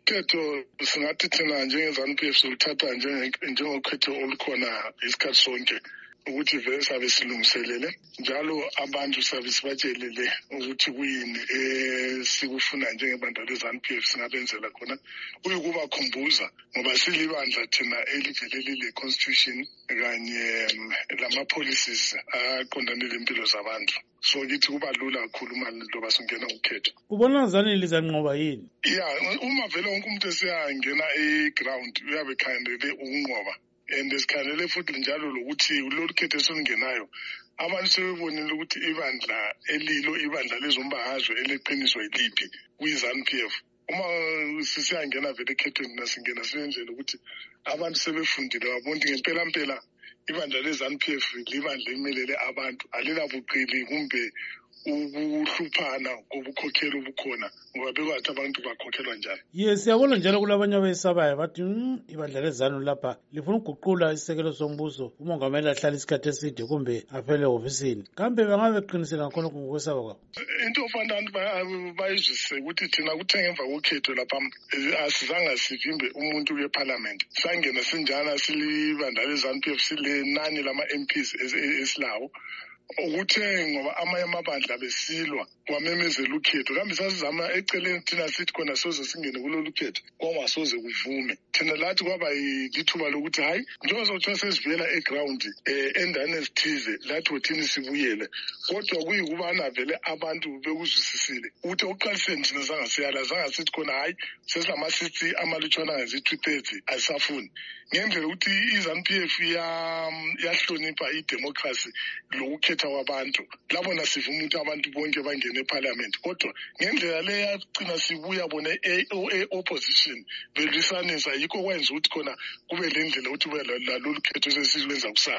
ukhetho singathi thina njenge-zanu p f siluthatha njengokhetho olukhona isikhathi sonke ukuthi vele sabe silungiselele njalo abantu sabe sibatshelele ukuthi kuyini esikufuna njengebandla le-zanu p f singabenzela khona kuyikubakhumbuza ngoba silibandla thina elivele lile-constitution kanye mm, lama-policies aqondane lempilo zabantu so kithi kuba lula kakhulu uma loba singena ukhetho ubona zani lizanqoba yini ya uma vele wonke umuntu eseyangena e-ground uyabe khandele ukunqoba and sikhandele futhi njalo lokuthi lolu khetho esilungenayo abantu sebebonile ukuthi ibandla elilo ibandla lezombahazwe eleqiniso yiliphi kwi-zanu p f uma uh, sisiyangena vele ekhethweni na singena sinendlela ukuthi abantu sebefundile babonti ngempelampela ibandla le-zanu p f libandla elimelele abantu alilabuqili kumbe ukuhluphana kobukhokheli obukhona ngoba bekwathi abantu bakhokhelwa njani ye siyabona njalo kulabanye abesabayo bathi mm, ibandla lezanu lapha lifuna ukuguqula isisekelo sombuso umongameli ahlale isikhathi eside kumbe aphele ehofisini kambe bangabe beqiniseka khonokho ngokwesaba kwabo into yokufanele abantu bayizwisise ukuthi thina kuthe ngemva kokhetho lapha eh, asizange sivimbe umuntu kwephalamenti sangena sinjana silibandla le-zanu-p f silenani lama-m ps esilawo ukuthe ngoba amanye amabandla besilwa wamemezela ukhetho kambe sasizama eceleni thina sithi khona soze singene kulolu khetho kwakungasoze kuvume thina lathi kwaba lithuba lokuthi hhayi njengoba sokuthiwa sesivela egrawundi um eh, endane ezithize lathi wothini sibuyele kodwa kuyikubana vele abantu bekuzwisisile ukuthi okuqaliseni thina zangasiyala zangasithi khona hhayi sesilama-sixty amalutshwana ngazi-two thirty ayisafuni ngendlela ukuthi i-zanu p f yahlonipha idemokhrasi lokukhetha kwabantu um labona sivuma ukuthi abantu bonke bangene ephalamenti kodwa ngendlela le yagcina sibuya bona e-opposition e, belwisanisa yikho kwenza ukuthi khona kube le ndlela ukuthi kube lalolu khetho sesilwenza kusasa